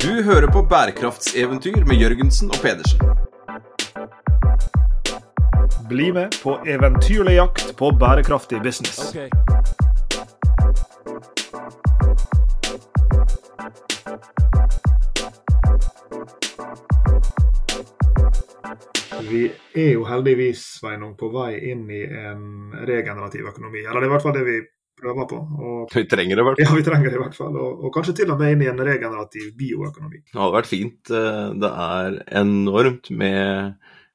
Du hører på bærekraftseventyr med Jørgensen og Pedersen. Bli med på eventyrlig jakt på bærekraftig business. Vi er jo heldigvis Sveinung, på vei inn i en regenerativ økonomi. Eller det er i hvert fall det vi prøver på. Og, Vi trenger det, i hvert fall. ja, vi trenger det i hvert fall. Og, og kanskje til og med inn i en regenerativ bioøkonomi. Det hadde vært fint. Eh, Det er enormt med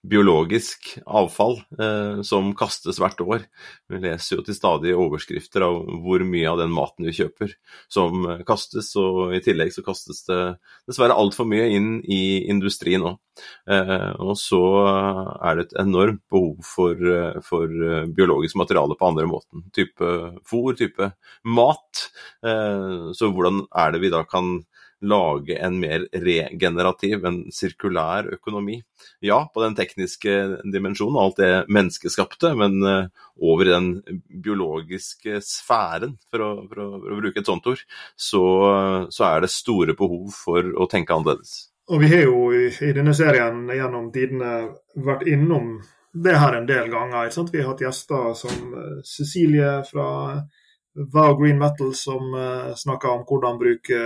biologisk avfall eh, som kastes hvert år. Vi leser jo til stadig overskrifter av hvor mye av den maten vi kjøper som eh, kastes, og i tillegg så kastes det dessverre altfor mye inn i industrien nå. Eh, og så er det et enormt behov for, eh, for eh, biologisk materiale på andre måten. Type fôr, type mat. Eh, så hvordan er det vi da kan lage en mer regenerativ, en sirkulær økonomi. Ja, på den tekniske dimensjonen, alt det menneskeskapte, men eh, over i den biologiske sfæren, for å, for å, for å bruke et sånt ord, så, så er det store behov for å tenke annerledes. Og vi har jo i, i denne serien gjennom tidene vært innom det her en del ganger. Vi har hatt gjester som eh, Cecilie fra Vow Green Metal som uh, snakker om hvordan bruke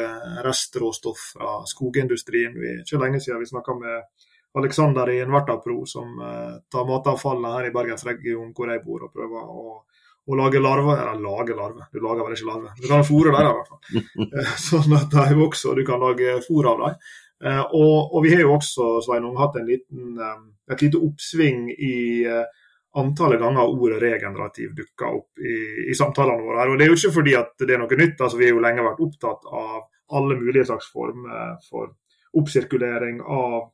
restråstoff fra skogindustrien. Vi, ikke lenge siden vi snakka med Alexander i Invertapro som uh, tar matavfallet her i Bergensregionen hvor jeg bor, og prøver å, å lage larver. Eller lage larver, du lager vel ikke larver. Du kan fôre dem i hvert fall. Eh, sånn at de også, du kan lage fôr av dem. Eh, og, og vi har jo også Sveinung, hatt en liten, eh, et lite oppsving i eh, antallet ganger ordet regenerativ dukker opp i, i samtalene våre. her. Og Det er jo ikke fordi at det er noe nytt. altså Vi har jo lenge vært opptatt av alle mulige slags former for oppsirkulering av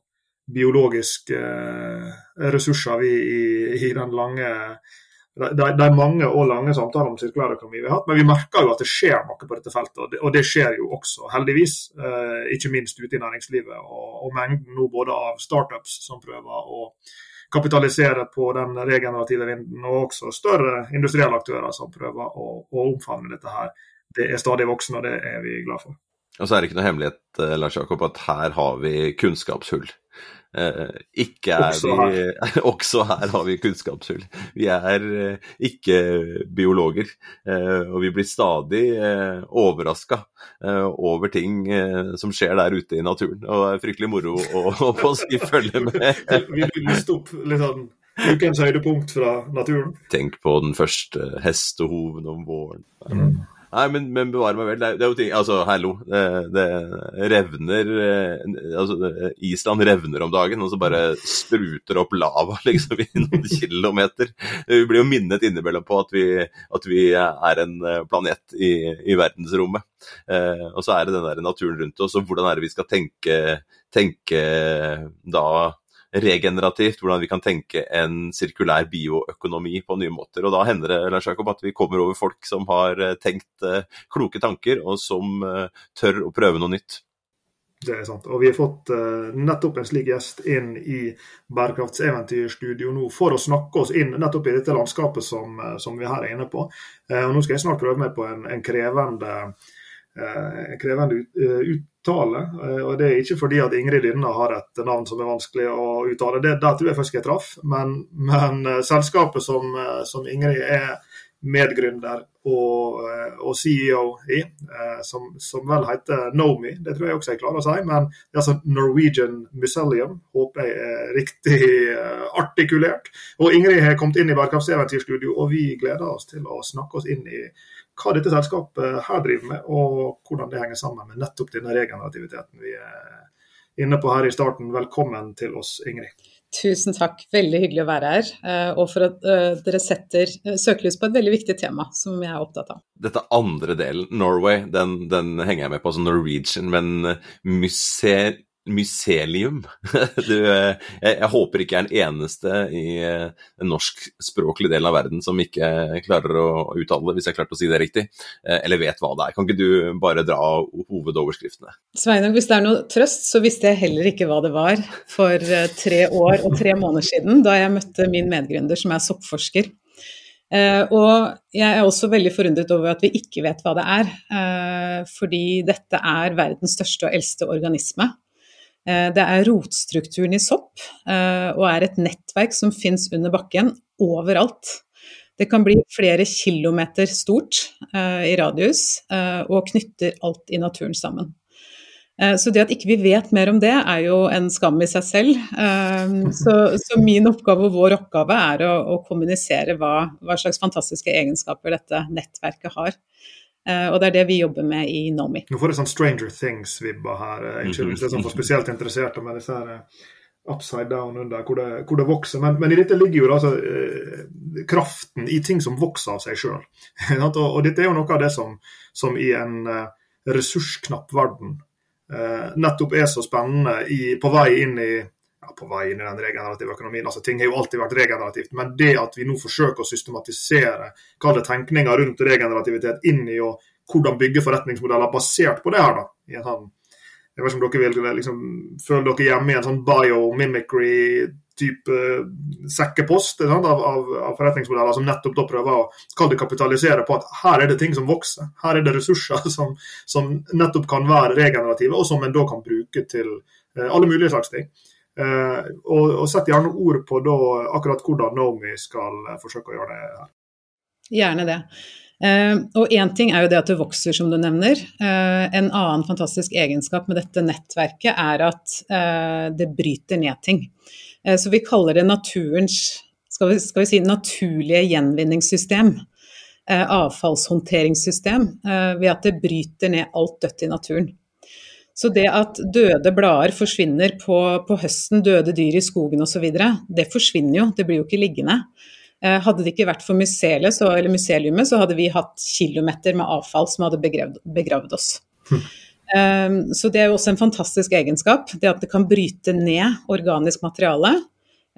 biologiske eh, ressurser vi, i, i den lange de, de mange og lange samtalene om sirkulær økonomi vi har hatt. Men vi merker jo at det skjer noe på dette feltet, og det, og det skjer jo også, heldigvis. Eh, ikke minst ute i næringslivet. Og, og mengden nå både av startups som prøver å kapitalisere på den regenerative vinden, og også større industrielle aktører som prøver å, å omfavne dette her. Det er stadig voksende, og det er vi glad for. Og så er det ikke noe hemmelighet, eh, Lars Jakob, at her har vi kunnskapshull. Eh, ikke er Også vi Også her har vi kunnskapshull. Vi er eh, ikke biologer, eh, og vi blir stadig overraska over ting som skjer der ute i naturen. Og det er fryktelig moro å, å, si følge med. Vi vil liste opp litt sånn ukens høydepunkt fra naturen. Tenk på den første hestehoven om våren. Mm. Nei, men, men bevare meg vel. Det er, det er jo ting Altså, hallo. Det, det revner eh, Altså, Island revner om dagen, og så bare spruter opp lava liksom i noen kilometer. Vi blir jo minnet innimellom på at vi, at vi er en eh, planet i, i verdensrommet. Eh, og så er det den der naturen rundt oss, og hvordan er det vi skal tenke, tenke da regenerativt, hvordan vi kan tenke en sirkulær bioøkonomi på nye måter. Og da hender det Lars Jakob, at vi kommer over folk som har eh, tenkt eh, kloke tanker, og som eh, tør å prøve noe nytt. Det er sant. Og vi har fått nettopp en slik gjest inn i Bærekraftseventyrstudio nå for å snakke oss inn nettopp i dette landskapet som, som vi her er inne på. Og Nå skal jeg snart prøve meg på en, en krevende, en krevende ut, uttale. og Det er ikke fordi at Ingrid Lynne har et navn som er vanskelig å uttale, det, der tror jeg faktisk jeg traff. Men, men selskapet som, som Ingrid er medgründer og, og, CEO i, som, som, vel heter Nomi. Det tror jeg også jeg klarer å si. Men det er altså Norwegian Museum. Håper jeg er riktig artikulert. Og Ingrid har kommet inn i Bærekraftseventyrstudio, og vi gleder oss til å snakke oss inn i hva dette selskapet her driver med, og hvordan det henger sammen med nettopp denne regenerativiteten vi er inne på her i starten. Velkommen til oss, Ingrid. Tusen takk, veldig hyggelig å være her. Og for at dere setter søkelys på et veldig viktig tema som jeg er opptatt av. Dette andre delen, Norway, den, den henger jeg med på som Norwegian, men museer mycelium. Du, jeg, jeg, håper ikke er den eneste i den norskspråklige delen av verden som ikke klarer å uttale det, hvis jeg klarte å si det riktig, eller vet hva det er. Kan ikke du bare dra hovedoverskriftene? Sveinung, hvis det er noe trøst, så visste jeg heller ikke hva det var for tre år og tre måneder siden, da jeg møtte min medgründer som er soppforsker. Uh, og jeg er også veldig forundret over at vi ikke vet hva det er. Uh, fordi dette er verdens største og eldste organisme. Eh, det er rotstrukturen i sopp, eh, og er et nettverk som fins under bakken overalt. Det kan bli flere kilometer stort eh, i radius, og knytter alt i naturen sammen. Så det at ikke vi vet mer om det, er jo en skam i seg selv. Så, så min oppgave og vår oppgave er å, å kommunisere hva, hva, slags fantastiske egenskaper dette nettverket har. Eh, og det er det vi jobber med i Nomi. Nå får det sånn Stranger Things-vibber her. Unnskyld hvis jeg er sånn for spesielt interesserte med disse her upside down under, hvor det, hvor det vokser. Men, men, i dette ligger jo altså, eh, kraften i ting som vokser av seg sjøl. og, og, dette er jo noe av det som, som i en eh, ressursknapp verden eh, nettopp er så spennende i, på vei inn i ja, på vei inn i den regenerative økonomien. altså Ting har jo alltid vært regenerativt, men det at vi nå forsøker å systematisere kall det tenkninga rundt regenerativitet inn i og hvordan bygge forretningsmodeller basert på det her, da, i en sånn jeg vet ikke om dere vil liksom, føle dere hjemme i en sånn biomimicry-type sekkepost av, av, av, forretningsmodeller som nettopp da prøver å kapitalisere på at her er det ting som vokser. Her er det ressurser som, som nettopp kan være regenerative, og som en da kan bruke til uh, alle mulige slags ting. Uh, og, og Sett gjerne ord på da, akkurat hvordan Nomi skal uh, forsøke å gjøre det her. Gjerne det. Eh, og én ting er jo det at det vokser, som du nevner. Eh, en annen fantastisk egenskap med dette nettverket er at uh, det bryter ned ting. så vi kaller det naturens skal vi, skal vi si, naturlige gjenvinningssystem. avfallshåndteringssystem. ved at det bryter ned alt dødt i naturen. Så det at døde blader forsvinner på, på høsten, døde dyr i skogen osv., det forsvinner jo, det blir jo ikke liggende. Eh, hadde det ikke vært for museet, så, eller museumet, så hadde vi hatt kilometer med avfall som hadde begravd, begravd oss. Hm. Um, så det er jo også en fantastisk egenskap, det at det kan bryte ned organisk materiale,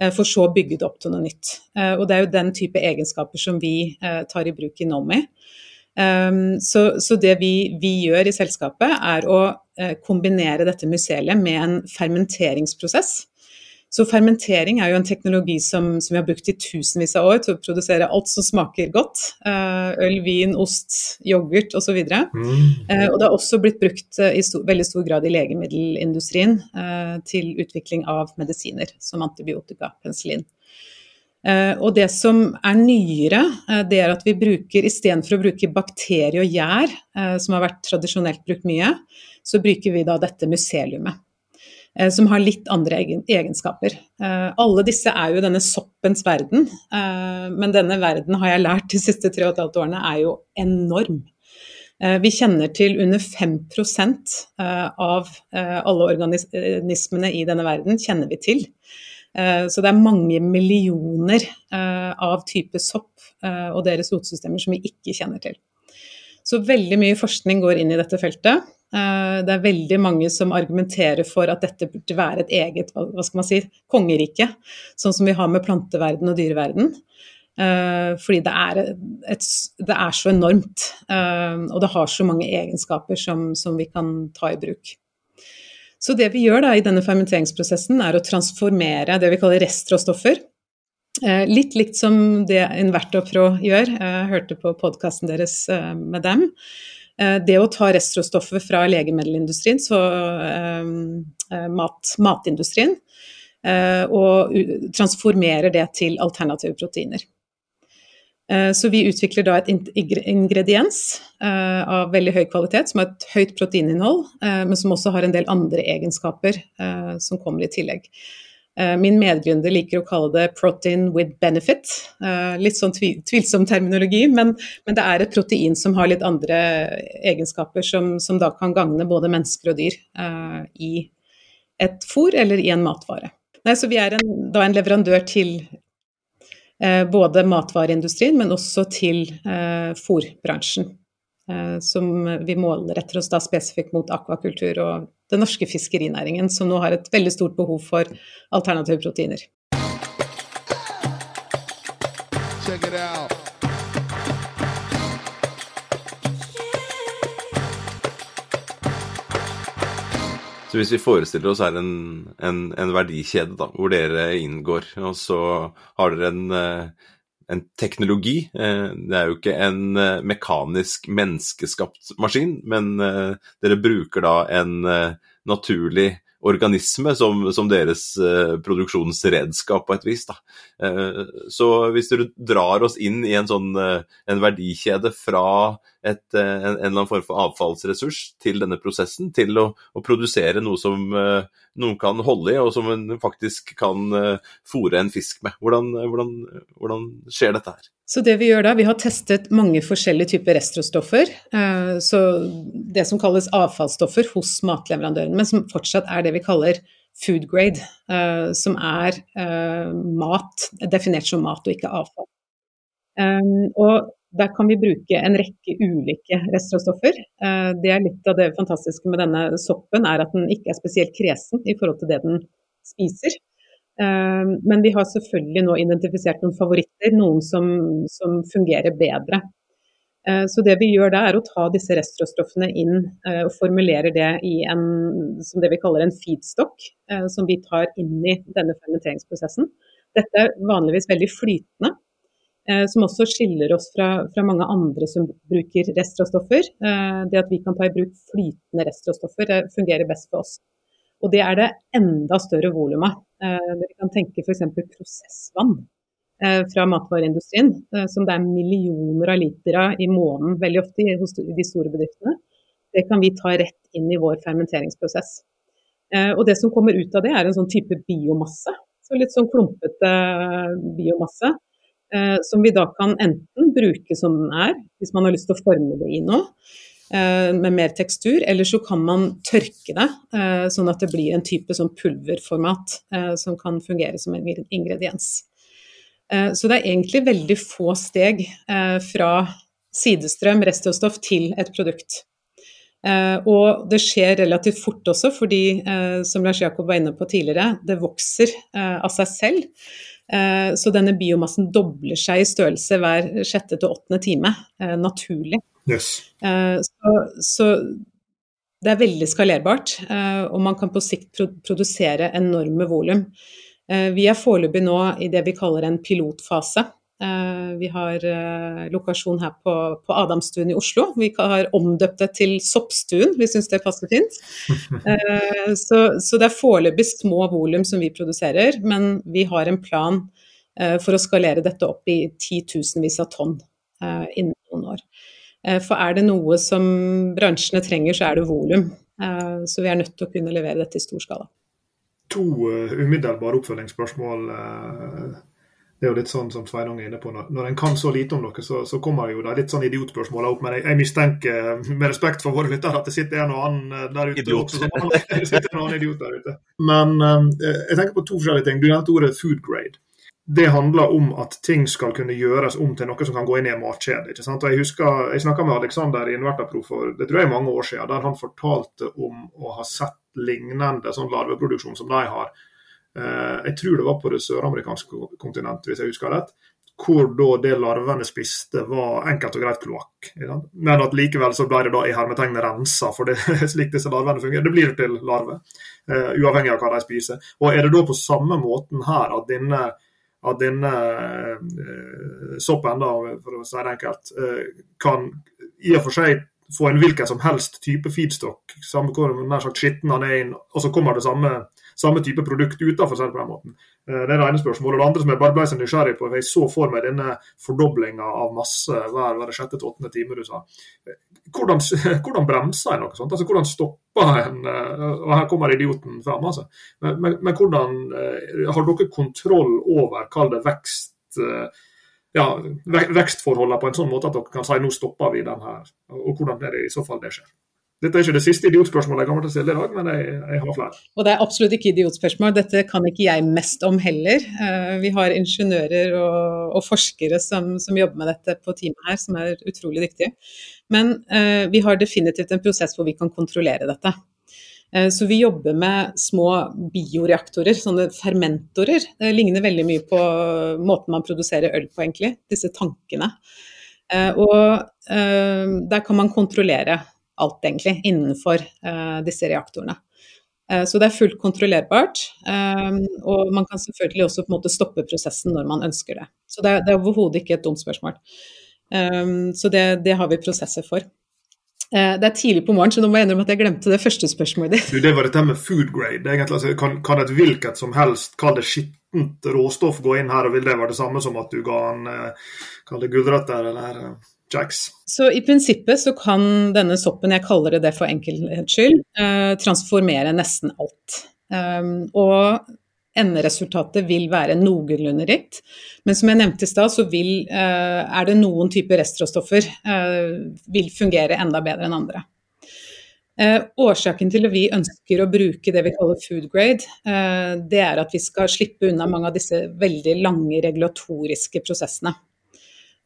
uh, for så å bygge det opp til noe nytt. Uh, og det er jo den type egenskaper som vi uh, tar i bruk i Nomi. Um, så, så, det vi, vi, gjør i selskapet, er å kombinere dette museet med en fermenteringsprosess så fermentering er jo en teknologi som, som, vi har brukt i tusenvis av år til å produsere alt som smaker godt. Uh, øl, vin, ost, yoghurt osv. Og, mm. uh, og det har også blitt brukt i stor, veldig stor grad i legemiddelindustrien til utvikling av medisiner som antibiotika, penicillin. Og det som er nyere, det er at vi bruker istedenfor å bruke bakterie og gjær, som har vært tradisjonelt brukt mye, så bruker vi da dette museliumet. Eh, som har litt andre egenskaper. Eh, alle disse er jo denne soppens verden, eh, men denne verden har jeg lært de siste tre og et halvt årene er jo enorm. Vi kjenner til under 5% av alle organismene i denne verden kjenner vi til. Så det er mange millioner av type sopp og deres rotsystemer som vi ikke kjenner til. Så veldig mye forskning går inn i dette feltet. Eh, det er veldig mange som argumenterer for at dette burde være et eget hva skal man si, kongerike, sånn som vi har med planteverden og dyreverden. Eh, fordi det er, et, det er så enormt, eh, og det har så mange egenskaper som, som, vi kan ta i bruk. Så det vi gjør da i denne fermenteringsprosessen, er å transformere det vi kaller restråstoffer. Litt likt som det Invertopro gjør. Jeg hørte på podkasten deres med dem. Eh, det å ta restråstoffet fra legemiddelindustrien, så eh, eh, mat, matindustrien, og transformerer det til alternative proteiner. Så vi utvikler da et ingrediens av veldig høy kvalitet, som har et høyt proteininnhold, men som også har en del andre egenskaper som kommer i tillegg. Eh, min medgründer liker å kalle det 'protein with benefit'. Eh, litt sånn tvilsom terminologi, men, men, det er et protein som har litt andre egenskaper som, som da kan gagne både mennesker og dyr i et fôr eller i en matvare. Nei, så vi er en, da en leverandør til både matvareindustrien, men også til uh, fôrbransjen. som vi målretter oss da spesifikt mot akvakultur og den norske fiskerinæringen, som nå har et veldig stort behov for alternative proteiner. Så hvis vi forestiller oss her en, en, en verdikjede da, hvor dere inngår, og så har dere en, eh, en teknologi. Det er jo ikke en mekanisk menneskeskapt maskin, men dere bruker da en naturlig organisme som, som deres eh, produksjonsredskap på et vis. Da. Eh, så hvis du drar oss inn i en sånn eh, en verdikjede fra et, en, en, eller annen form for avfallsressurs til denne prosessen, til å, å produsere noe som noen kan holde i, og som en faktisk kan fòre en fisk med. Hvordan, hvordan, hvordan skjer dette her? Så det vi gjør da, vi har testet mange forskjellige typer restråstoffer. Så det som kalles avfallsstoffer hos matleverandøren, men som fortsatt er det vi kaller food grade, som er mat, definert som mat og ikke avfall. Og der kan vi bruke en rekke ulike restråstoffer. Eh, det er litt av det fantastiske med denne soppen, er at den ikke er spesielt kresen i forhold til det den spiser. Eh, men vi har selvfølgelig nå identifisert noen favoritter, noen som, som fungerer bedre. Eh, så det vi gjør da, er å ta disse restråstoffene inn og formulere det i en, som det vi kaller en feedstock, som vi tar inn i denne fermenteringsprosessen. Dette er vanligvis veldig flytende, som også skiller oss fra, fra, mange andre som bruker restråstoffer. Eh, det at vi kan ta i bruk flytende restråstoffer, fungerer best for oss. Og det er det enda større volumet. Eh, dere kan tenke f.eks. prosessvann fra matvareindustrien, som det er millioner av liter av i måneden, veldig ofte hos de store bedriftene. Det kan vi ta rett inn i vår fermenteringsprosess. Og det som kommer ut av det, er en sånn type biomasse. Så litt sånn klumpete biomasse eh, som vi da kan enten bruke som den er, hvis man har lyst til å forme det i noe eh, med mer tekstur, eller så kan man tørke det eh, sånn at det blir en type sånn pulverformat eh, som kan fungere som en ingrediens. Så det er egentlig veldig få steg fra sidestrøm, restråstoff, til et produkt. Og det skjer relativt fort også, fordi som Lars Jakob var inne på tidligere, det vokser av seg selv. Eh, så denne biomassen dobler seg i størrelse hver sjette til åttende time, eh, naturlig. Yes. Eh, så, så, det er veldig skalerbart, og man kan på sikt produsere enorme volum. Vi er foreløpig nå i det vi kaller en pilotfase. Eh, vi har eh, lokasjon her på, på Adamstuen i Oslo. Vi har omdøpt det til Soppstuen, vi syns det passer fint. Eh, så, så det er foreløpig små volum som vi produserer, men vi har en plan for å skalere dette opp i titusenvis av tonn innen noen år. For er det noe som bransjene trenger, så er det volum. Så vi er nødt til å kunne levere dette i stor skala. To umiddelbare oppfølgingsspørsmål det er jo litt sånn som Sveinung er inne på, når, når en kan så lite om noe, så, så kommer jo det litt sånn idiotspørsmål opp. Men jeg, jeg, mistenker, med respekt for våre lyttere, at det sitter en og annen eh, der ute. Idiot. Også, det sitter en og annen idiot der ute. Men um, jeg tenker på to forskjellige ting. Du nevnte ordet food grade. Det handler om at ting skal kunne gjøres om til noe som kan gå inn i en matkjede. ikke sant? Og Jeg husker, jeg snakka med Alexander i Invertapro for det tror jeg er mange år siden, der han fortalte om å ha sett lignende sånn larveproduksjon som de har Eh, jeg tror det var på det søramerikanske kontinentet, hvis jeg husker rett. Hvor da det larvene spiste var enkelt og greit kloakk. Men at likevel så ble det da i hermetegnet rensa, for det er slik disse larvene fungerer. Det blir til larve, uh, uavhengig av hva de spiser. Og er det da på samme måten her at denne, at denne uh, soppen, da, for å si det enkelt, kan i og for seg få en hvilken som helst type feedstock, samme hvor skitten han er og så kommer det samme samme type produkt utenfor, for på den måten. Eh, det er det ene spørsmålet. Det andre som jeg bare ble så nysgjerrig på, jeg så for meg denne fordoblinga av masse hver, hver sjette til åttende time du sa. Hvordan, hvordan bremser en noe sånt? Altså, Hvordan stopper en eh, Og her kommer idioten fram, altså. Men, men, men hvordan eh, har dere kontroll over, kall det vekst ja, vekstforholdene på en sånn måte at dere kan si nå stopper vi den her, og hvordan er det i så fall det skjer? Dette er ikke det siste idiotspørsmålet jeg kommer til å stille i dag, men jeg, jeg, har flere. Og det er absolutt ikke idiotspørsmål, dette kan ikke jeg mest om heller. Uh, vi har ingeniører og, og forskere som, som, jobber med dette på teamet her, som er utrolig dyktige. Men uh, vi har definitivt en prosess hvor vi kan kontrollere dette. Uh, så vi jobber med små bioreaktorer, sånne fermentorer. Det ligner veldig mye på måten man produserer øl på, egentlig. Disse tankene. Og der kan man kontrollere alt, egentlig, innenfor uh, disse reaktorene. Så det er fullt kontrollerbart. Og man kan selvfølgelig også på en måte stoppe prosessen når man ønsker det. Så det er, det er overhodet ikke et dumt spørsmål. Så det, det har vi prosesser for. Det er tidlig på morgenen, så nå må jeg innrømme at jeg glemte det første spørsmålet ditt. Det var dette med food grade. Altså, kan, kan, et hvilket som helst, kall det skittent råstoff, gå inn her, og vil det være det samme som at du ga en kall det gulrøtter eller Jacks. Så i prinsippet så kan denne soppen, jeg kaller det det for enkelhets skyld, eh, transformere nesten alt. Um, og enderesultatet vil være noenlunde rikt. Men som jeg nevnte i stad, så vil, eh, er det noen typer restråstoffer eh, vil fungere enda bedre enn andre. Eh, årsaken til at vi ønsker å bruke det vi kaller food grade, eh, det er at vi skal slippe unna mange av disse veldig lange regulatoriske prosessene.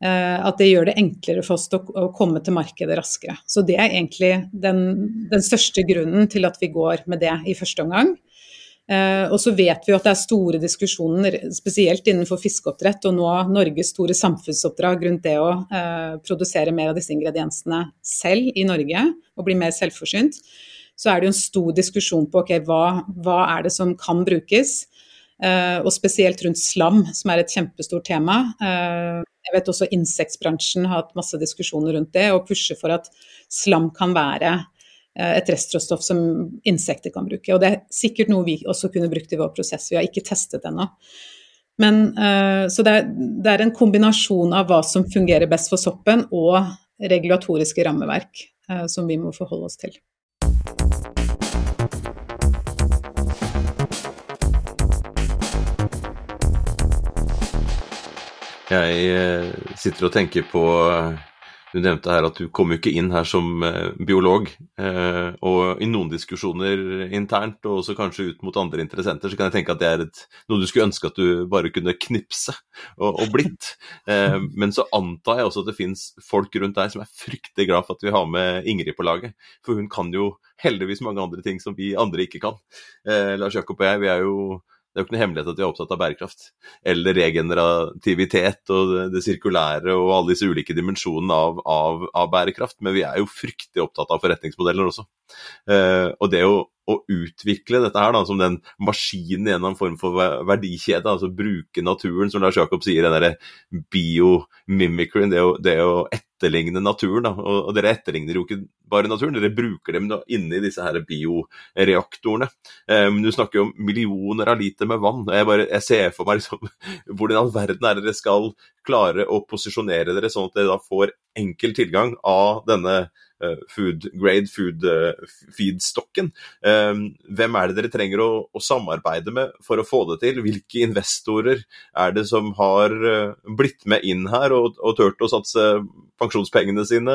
Eh, at det gjør det enklere for oss å, komme til markedet raskere. Så det er egentlig den, den største grunnen til at vi går med det i første omgang. Uh, og så vet vi at det er store diskusjoner, spesielt innenfor fiskeoppdrett, og nå Norges store samfunnsoppdrag rundt det å uh, produsere mer av disse ingrediensene selv i Norge, og bli mer selvforsynt. Så er det jo en stor diskusjon på okay, hva, hva er det som kan brukes. Uh, og spesielt rundt slam, som er et kjempestort tema. Jeg vet også insektbransjen har hatt masse diskusjoner rundt det, og pusher for at slam kan være eh, et restråstoff som insekter kan bruke. Og det er sikkert noe vi også kunne brukt i vår prosess, vi har ikke testet ennå. Men, uh, så det er, det er, en kombinasjon av hva som fungerer best for soppen, og regulatoriske rammeverk uh, som vi må forholde oss til. Jeg eh, sitter og tenker på Du nevnte her at du kom jo ikke inn her som eh, biolog. Eh, og i noen diskusjoner internt, og også kanskje ut mot andre interessenter, så kan jeg tenke at det er et, noe du skulle ønske at du bare kunne knipse og, og blitt. Men så antar jeg også at det finnes folk rundt deg som er fryktelig glad for at vi har med Ingrid på laget. For hun kan jo heldigvis mange andre ting som vi andre ikke kan. Lars Jakob og jeg, vi er jo det er jo ikke noe hemmelighet at vi er opptatt av bærekraft. Eller regenerativitet og det, sirkulære og alle disse ulike dimensjonene av, av, av, bærekraft. Men vi er jo fryktelig opptatt av forretningsmodeller også. Eh, og det å, å, utvikle dette her da, som den maskinen i en eller annen form for verdikjede, altså bruke naturen, som Lars Jakob sier, den derre biomimicry, det, det å etterligne naturen. Da. Og, og dere etterligner jo ikke bare naturen, dere bruker dem da inne i disse her bioreaktorene. Um, du snakker jo om millioner av liter med vann. Jeg, bare, jeg ser for meg liksom, hvordan i all verden er det dere skal klare å posisjonere dere sånn at dere da får enkel tilgang av denne food grade food feedstokken. feedstocken. Um, hvem er det dere trenger å, å, samarbeide med for å få det til? Hvilke investorer er det som har uh, blitt med inn her og, og turt å satse pensjonspengene sine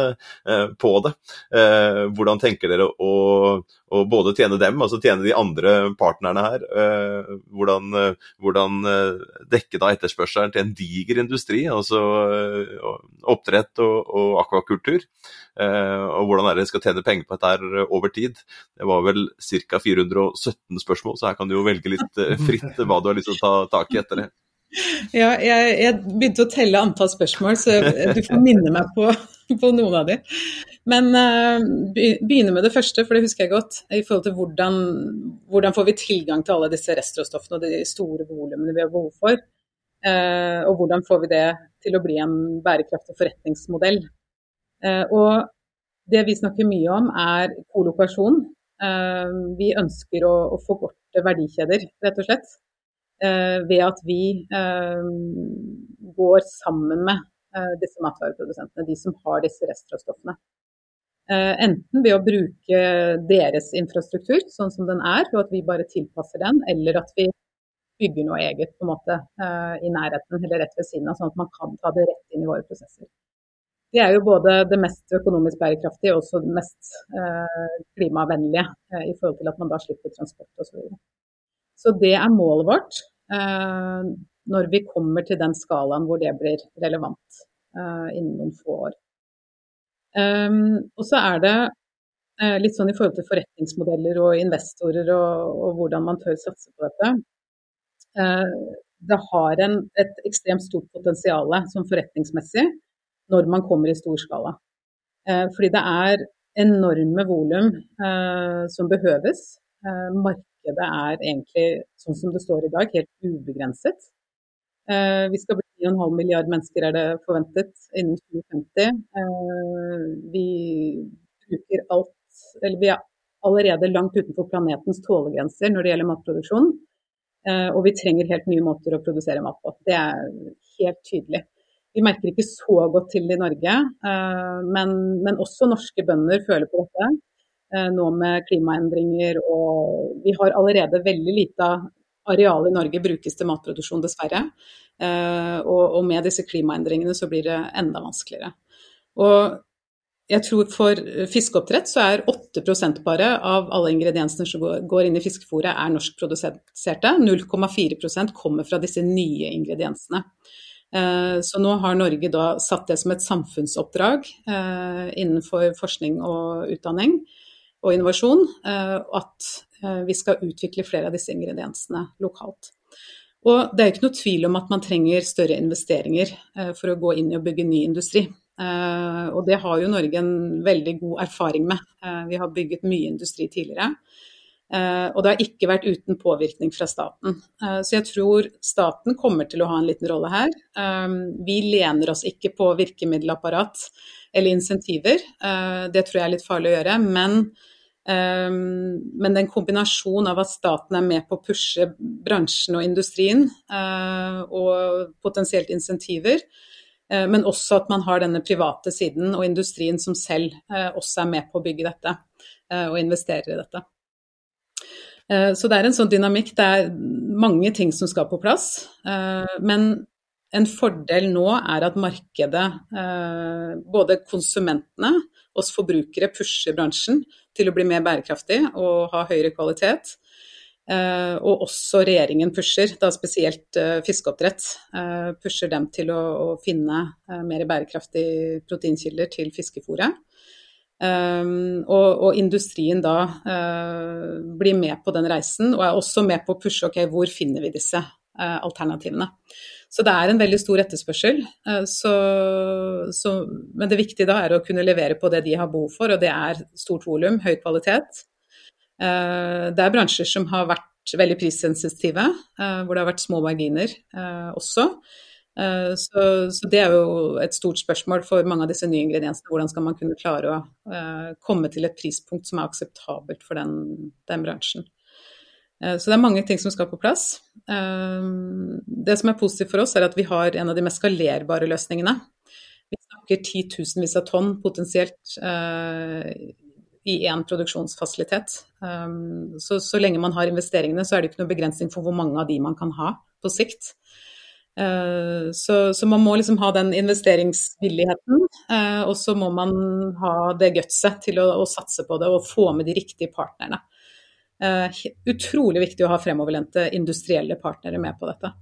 på det? hvordan tenker dere å, å, både tjene dem, altså tjene de andre partnerne her? hvordan, hvordan dekke da etterspørselen til en diger industri? altså eh, oppdrett og, og akvakultur. Eh, og hvordan er det de skal tjene penger på dette her eh, over tid. Det var vel ca. 417 spørsmål, så her kan du jo velge litt fritt hva du har lyst til å ta tak i etter det. Ja, jeg, jeg, begynte å telle antall spørsmål, så du får minne meg på, på noen av de. Men uh, begynne med det første, for det husker jeg godt. I forhold til hvordan, hvordan får vi tilgang til alle disse restråstoffene og de store volumene vi har behov for. Eh, og hvordan får vi det til å bli en bærekraftig forretningsmodell. Eh, og det vi snakker mye om, er kolokasjon. Eh, vi ønsker å, å forkorte verdikjeder, rett og slett. Ved at vi går sammen med disse matvareprodusentene, de som har disse restråstoffene. Enten ved å bruke deres infrastruktur sånn som den er, og at vi bare tilpasser den, eller at vi bygger noe eget på en måte i nærheten eller rett ved siden av, sånn at man kan ta det rett inn i våre prosesser. Det er jo både det mest økonomisk bærekraftige og også det mest eh, klimavennlige eh, i forhold til at man da slipper transport osv. Så, videre. så det er målet vårt når vi kommer til den skalaen hvor det blir relevant innen noen få år. Um, og så er det litt sånn i forhold til forretningsmodeller og investorer og, og hvordan man tør satse på dette. Eh, det har en, et ekstremt stort potensial som forretningsmessig når man kommer i stor skala. Eh, fordi det er enorme volum eh, som behøves Eh, markedet er egentlig, sånn som det står i dag, helt ubegrenset. Vi skal bli 9,5 milliard mennesker, er det forventet, innen 2050. Eh, vi bruker alt Eller vi er allerede langt utenfor planetens tålegrenser når det gjelder matproduksjon. Og vi trenger helt nye måter å produsere mat på. Det er helt tydelig. Vi merker ikke så godt til det i Norge, men, men også norske bønder føler på dette. Eh, nå med klimaendringer og Vi har allerede veldig lite areal i Norge brukes til matproduksjon, dessverre. Eh, og, med disse klimaendringene så blir det enda vanskeligere. Og jeg tror for fiskeoppdrett så er 8 bare av alle ingrediensene som går inn i fiskefôret er norskproduserte. 0,4% kommer fra disse nye ingrediensene. Eh, så nå har Norge da satt det som et samfunnsoppdrag innenfor forskning og utdanning og innovasjon, eh, at eh, vi skal utvikle flere av disse ingrediensene lokalt. Og det er ikke noe tvil om at man trenger større investeringer eh, for å gå inn i å bygge ny industri. Og det har jo Norge en veldig god erfaring med. Vi har bygget mye industri tidligere. Og det har ikke vært uten påvirkning fra staten. Så jeg tror staten kommer til å ha en liten rolle her. Vi lener oss ikke på virkemiddelapparat eller insentiver. Det tror jeg er litt farlig å gjøre. Men men den kombinasjonen av at staten er med på å pushe bransjen og industrien, og potensielt insentiver, men også at man har denne private siden og industrien som selv også er med på å bygge dette og investerer i dette. Så det er en sånn dynamikk. Det er mange ting som skal på plass. Men en fordel nå er at markedet, både konsumentene, oss forbrukere, pusher bransjen til å bli mer bærekraftig og ha høyere kvalitet. Og også regjeringen pusher, da spesielt fiskeoppdrett, pusher dem til å finne mer bærekraftige proteinkilder til fiskefôret. Um, og, og, industrien da blir med på den reisen, og er også med på å pushe ok, hvor finner vi disse alternativene. Så det er en veldig stor etterspørsel. Uh, så, så, men det viktige da er å kunne levere på det de har behov for, og det er stort volum, høy kvalitet. Det er bransjer som har vært veldig prissensitive, hvor det har vært små marginer også. Så, så, det er jo et stort spørsmål for mange av disse nye ingrediensene. Hvordan skal man kunne klare å komme til et prispunkt som er akseptabelt for den, den bransjen. Uh, så det er mange ting som skal på plass. Uh, det som er positivt for oss, er at vi har en av de mest skalerbare løsningene. Vi snakker titusenvis av tonn potensielt eh, i én produksjonsfasilitet. Så, så lenge man har investeringene, så er det ikke noe begrensning for hvor mange av de man kan ha på sikt. Så, så man må liksom ha den investeringsvilligheten, og så må man ha det gutset til å, å satse på det og få med de riktige partnerne. Uh, utrolig viktig å ha fremoverlente industrielle partnere med på dette.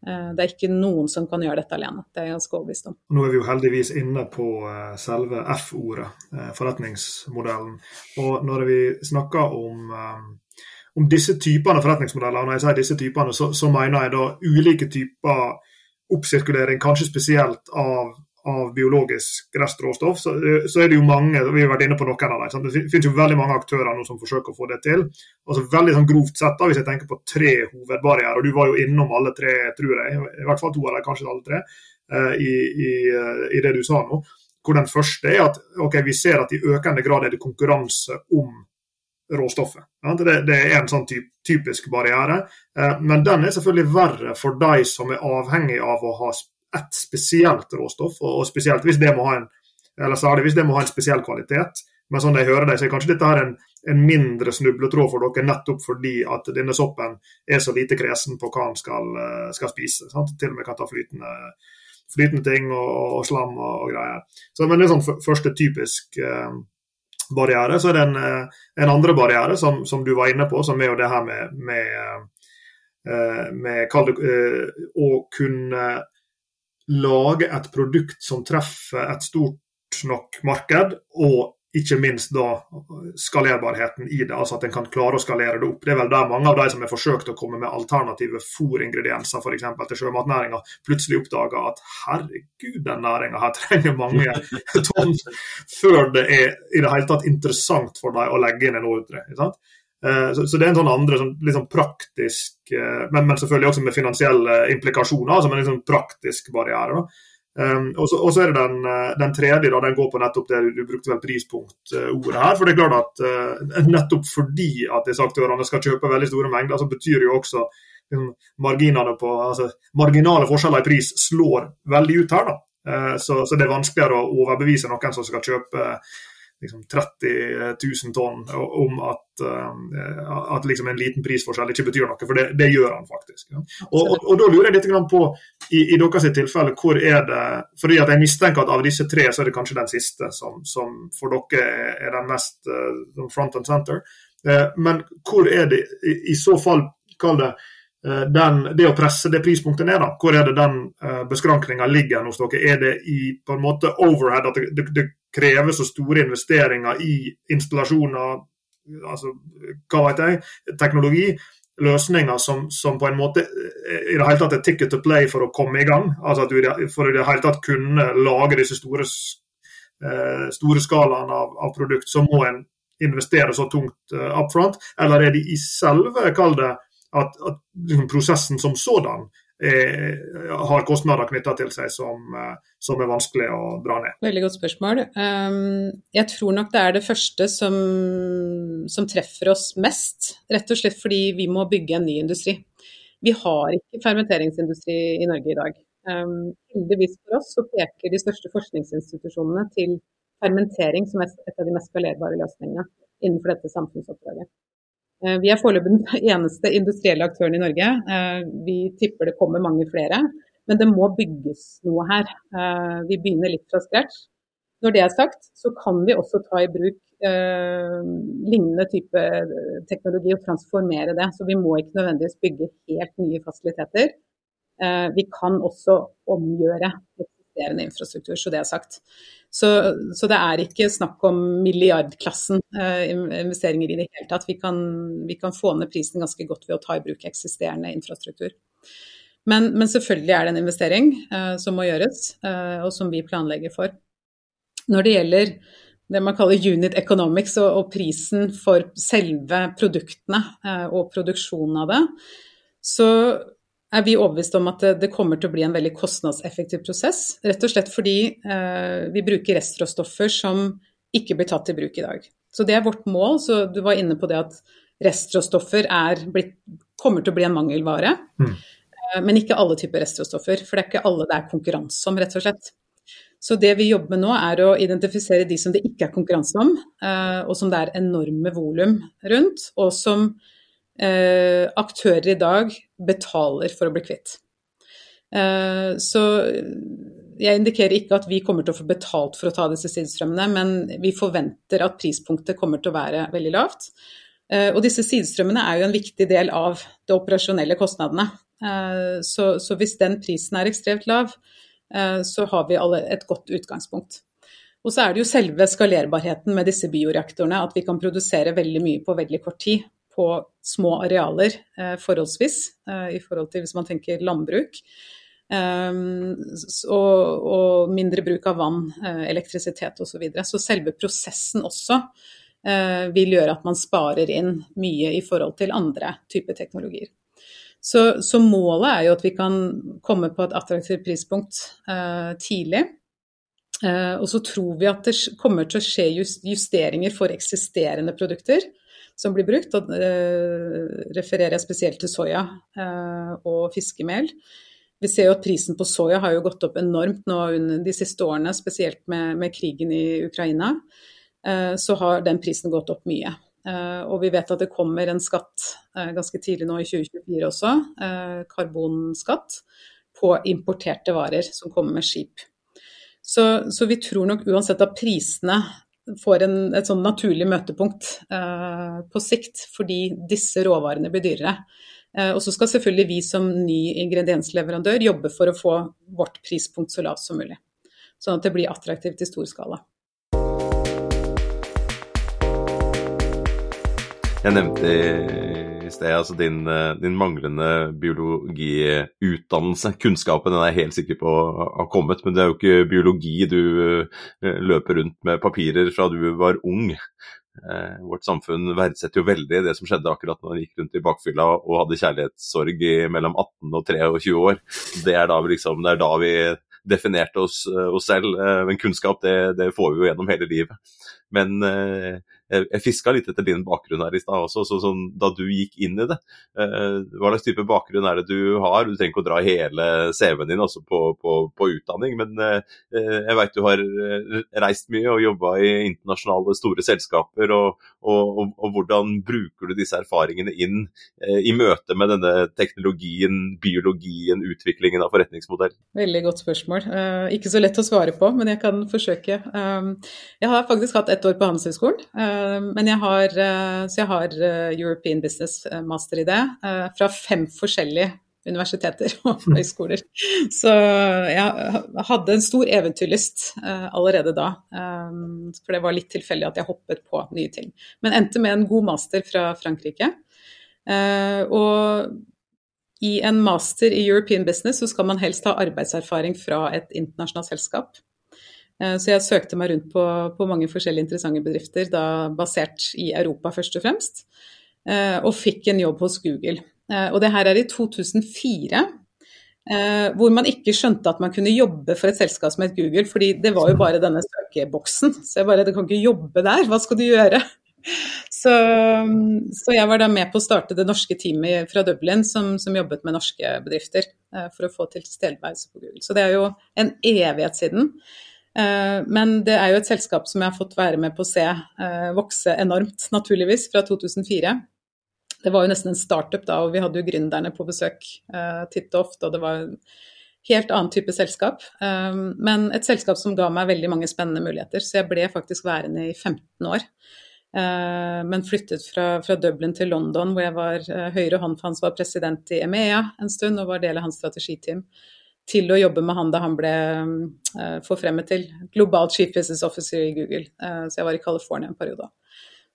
Det er ikke noen som kan gjøre dette alene, det er jeg ganske overbevist om. Nå er vi jo heldigvis inne på selve F-ordet, forretningsmodellen. Og når vi snakker om, om disse typene forretningsmodeller, og når jeg sier disse typene, så, så mener jeg da ulike typer oppsirkulering, kanskje spesielt av av biologisk restråstoff, så, så, er det jo mange vi har vært inne på noen av dem, Det finnes jo veldig mange aktører nå som forsøker å få det til. Altså veldig sånn Grovt sett, da, hvis jeg tenker på tre hovedbarrierer, og du var jo innom alle tre, tror jeg, i hvert fall to av dem, kanskje alle tre, uh, i, i, uh, i, det du sa nå. Hvor Den første er at okay, vi ser at i økende grad er det konkurranse om råstoffet. Det, er en sånn typ, typisk barriere. Uh, men den er selvfølgelig verre for de som er avhengig av å ha ett spesielt råstoff, og, spesielt hvis det må ha en eller særlig hvis det må ha en spesiell kvalitet. Men sånn jeg hører deg, så er kanskje dette her en, en mindre snubletråd for dere, nettopp fordi at denne soppen er så lite kresen på hva den skal, eh, skal spise. Sant? Til og med kan ta flytende, flytende ting og, og slam og, og, greier. Så, men det er sånn første typisk eh, barriere. Så er det en, eh, en andre barriere som, som, du var inne på, som er jo det her med, med, eh, med, med å kunne lage et produkt som treffer et stort nok marked, og ikke minst da skalerbarheten i det, altså at en kan klare å skalere det opp. Det er vel der mange av de som har forsøkt å komme med alternative fôringredienser f.eks. til sjømatnæringa, plutselig oppdager at herregud, den næringa her trenger mange tonn før det er i det hele tatt interessant for dem å legge inn en ordre. Så, så, det er en sånn andre sånn, sånn praktisk, men, men, selvfølgelig også med finansielle implikasjoner, altså en liksom praktisk barriere. da. Um, og, så, er det den, den, tredje, da, den går på nettopp det du brukte vel prispunktordet her. For det er klart at uh, nettopp fordi at disse aktørene skal kjøpe veldig store mengder, så betyr jo også um, marginene på, altså, marginale forskjeller i pris slår veldig ut her. da. Uh, så, så, det er vanskeligere å overbevise noen som skal kjøpe liksom 30 000 tonn om at, uh, at liksom en liten prisforskjell ikke betyr noe, for det, det gjør han faktisk. Ja. Og, og, og, Da lurer jeg litt på, i, i deres tilfelle, hvor er det fordi at Jeg mistenker at av disse tre så er det kanskje den siste som, som for dere er den mest uh, front and center. Uh, men hvor er det i, i så fall, kall det den, det å presse det prispunktet ned, da, hvor er det den uh, beskrankninga ligger hos dere? Er det i på en måte overhead, at det, det krever så store investeringer i installasjoner, altså, hva vet jeg, teknologi, løsninger som, som, på en måte i det hele tatt er ticket to play for å komme i gang. altså at du For i det hele tatt kunne lage disse store, eh, store skalaene av, av produkt, så må en investere så tungt uh, up front. Eller er det i selve, kall det, at, at liksom, prosessen som sådan Eh, har kostnader knytta til seg som, eh, som, er vanskelig å dra ned? Veldig godt spørsmål. Um, jeg tror nok det er det første som, som, treffer oss mest. Rett og slett fordi vi må bygge en ny industri. Vi har ikke fermenteringsindustri i Norge i dag. Um, heldigvis for oss så peker de største forskningsinstitusjonene til fermentering som et av de mest skalerbare løsningene innenfor dette samfunnsoppdraget. Eh, vi er foreløpig den eneste industrielle aktøren i Norge. Eh, vi tipper det kommer mange flere. Men det må bygges noe her. Eh, vi begynner litt fra scratch. Når det er sagt, så kan vi også ta i bruk lignende type teknologi og transformere det. Så vi må ikke nødvendigvis bygge helt nye fasiliteter. vi kan også omgjøre eksisterende infrastruktur, så det er sagt. Så, så, det er ikke snakk om milliardklassen eh, investeringer i det hele tatt. Vi kan, vi kan, få ned prisen ganske godt ved å ta i bruk eksisterende infrastruktur. Men, men selvfølgelig er det en investering eh, som må gjøres, eh, og som vi planlegger for. Når det gjelder det man kaller unit economics og, og prisen for selve produktene eh, og produksjonen av det, så er vi overbevist om at det, kommer til å bli en veldig kostnadseffektiv prosess. Rett og slett fordi eh, vi bruker restråstoffer som ikke blir tatt i bruk i dag. Så det er vårt mål. Så du var inne på det at restråstoffer kommer til å bli en mangelvare. Mm. Eh, men ikke alle typer restråstoffer, for det er ikke alle det er konkurranse om, rett og slett. Så det vi jobber med nå, er å identifisere de som det ikke er konkurranse om, eh, og som det er enorme volum rundt, og som aktører i dag betaler for å bli kvitt. Eh, så jeg indikerer ikke at vi kommer til å få betalt for å ta disse sidestrømmene, men vi forventer at prispunktet kommer til å være veldig lavt. Eh, og disse sidestrømmene er jo en viktig del av de operasjonelle kostnadene. Eh, så, så hvis den prisen er ekstremt lav, eh, så har vi alle et godt utgangspunkt. Og så er det jo selve skalerbarheten med disse bioreaktorene, at vi kan produsere veldig mye på veldig kort tid på små arealer eh, forholdsvis, eh, i forhold til hvis man tenker landbruk. Um, og, mindre bruk av vann, uh, elektrisitet osv. Så, videre. så selve prosessen også vil gjøre at man sparer inn mye i forhold til andre typer teknologier. Så, så, målet er jo at vi kan komme på et attraktivt prispunkt eh, tidlig. og så tror vi at det kommer til å skje justeringer for eksisterende produkter som blir brukt. Og eh, refererer jeg spesielt til soya eh, og fiskemel. Vi ser jo at prisen på soya har jo gått opp enormt nå under de siste årene, spesielt med, med krigen i Ukraina. Eh, så har den prisen gått opp mye. og vi vet at det kommer en skatt ganske tidlig nå i 2024 også, karbonskatt, på importerte varer som kommer med skip. Så, så, vi tror nok uansett at prisene får en, et sånn naturlig møtepunkt eh, på sikt, fordi disse råvarene blir dyrere. Eh, og så skal selvfølgelig vi som ny ingrediensleverandør jobbe for å få vårt prispunkt så lavt som mulig. Sånn at det blir attraktivt i stor skala. Jeg nevnte i sted altså din, eh, din manglende biologiutdannelse. Kunnskapen den er jeg helt sikker på har kommet, men det er jo ikke biologi du eh, løper rundt med papirer fra du var ung. Eh, vårt samfunn verdsetter jo veldig det som skjedde akkurat når han gikk rundt i bakfylla og hadde kjærlighetssorg i mellom 18 og 23 år. Det er da vi, liksom, det er da vi definerte oss, oss selv. Men kunnskap det, det, får vi jo gjennom hele livet. Men jeg, jeg fiska litt etter din bakgrunn her i stad også, så, sånn, da du gikk inn i det. Eh, hva slags type bakgrunn er det du har? Du trenger ikke å dra hele CV-en din også på, på, på, utdanning, men eh, jeg veit du har eh, reist mye og jobba i internasjonale store selskaper. Og, og, og, og, hvordan bruker du disse erfaringene inn eh, i møte med denne teknologien, biologien, utviklingen av forretningsmodell? Veldig godt spørsmål. Eh, ikke så lett å svare på, men jeg kan forsøke. Jeg har faktisk hatt ett år på Handelshøyskolen. Eh, men jeg har, eh, så jeg har eh, European Business Master i det, fra fem forskjellige universiteter og høyskoler. Så jeg hadde en stor eventyrlyst allerede da. For det var litt tilfeldig at jeg hoppet på nye ting. Men endte med en god master fra Frankrike. Og i en master i European Business så skal man helst ha arbeidserfaring fra et internasjonalt selskap. Eh, så jeg søkte meg rundt på, på, mange forskjellige interessante bedrifter, da basert i Europa først og fremst, eh, og fikk en jobb hos Google. Eh, og det her er i 2004. Hvor man ikke skjønte at man kunne jobbe for et selskap som het Google, fordi det var jo bare denne søkeboksen. Så jeg bare Du kan ikke jobbe der, hva skal du gjøre? Så, så, jeg var da med på å starte det norske teamet fra Dublin som, som jobbet med norske bedrifter for å få til tilstedeværelse på Google. Så det er jo en evighet siden. Eh, men det er jo et selskap som jeg har fått være med på å se eh, vokse enormt, naturligvis, fra 2004. Det var jo nesten en startup da, og vi hadde jo gründerne på besøk eh, titt og ofte. Og det var en helt annen type selskap. Men et selskap som ga meg veldig mange spennende muligheter. Så jeg ble faktisk værende i 15 år. Men flyttet fra, fra Dublin til London, hvor jeg var høyre hånd for han var president i EMEA en stund, og var del av hans strategiteam til å jobbe med han da han ble uh, forfremmet til global chief business officer i Google. Uh, så jeg var i California en periode.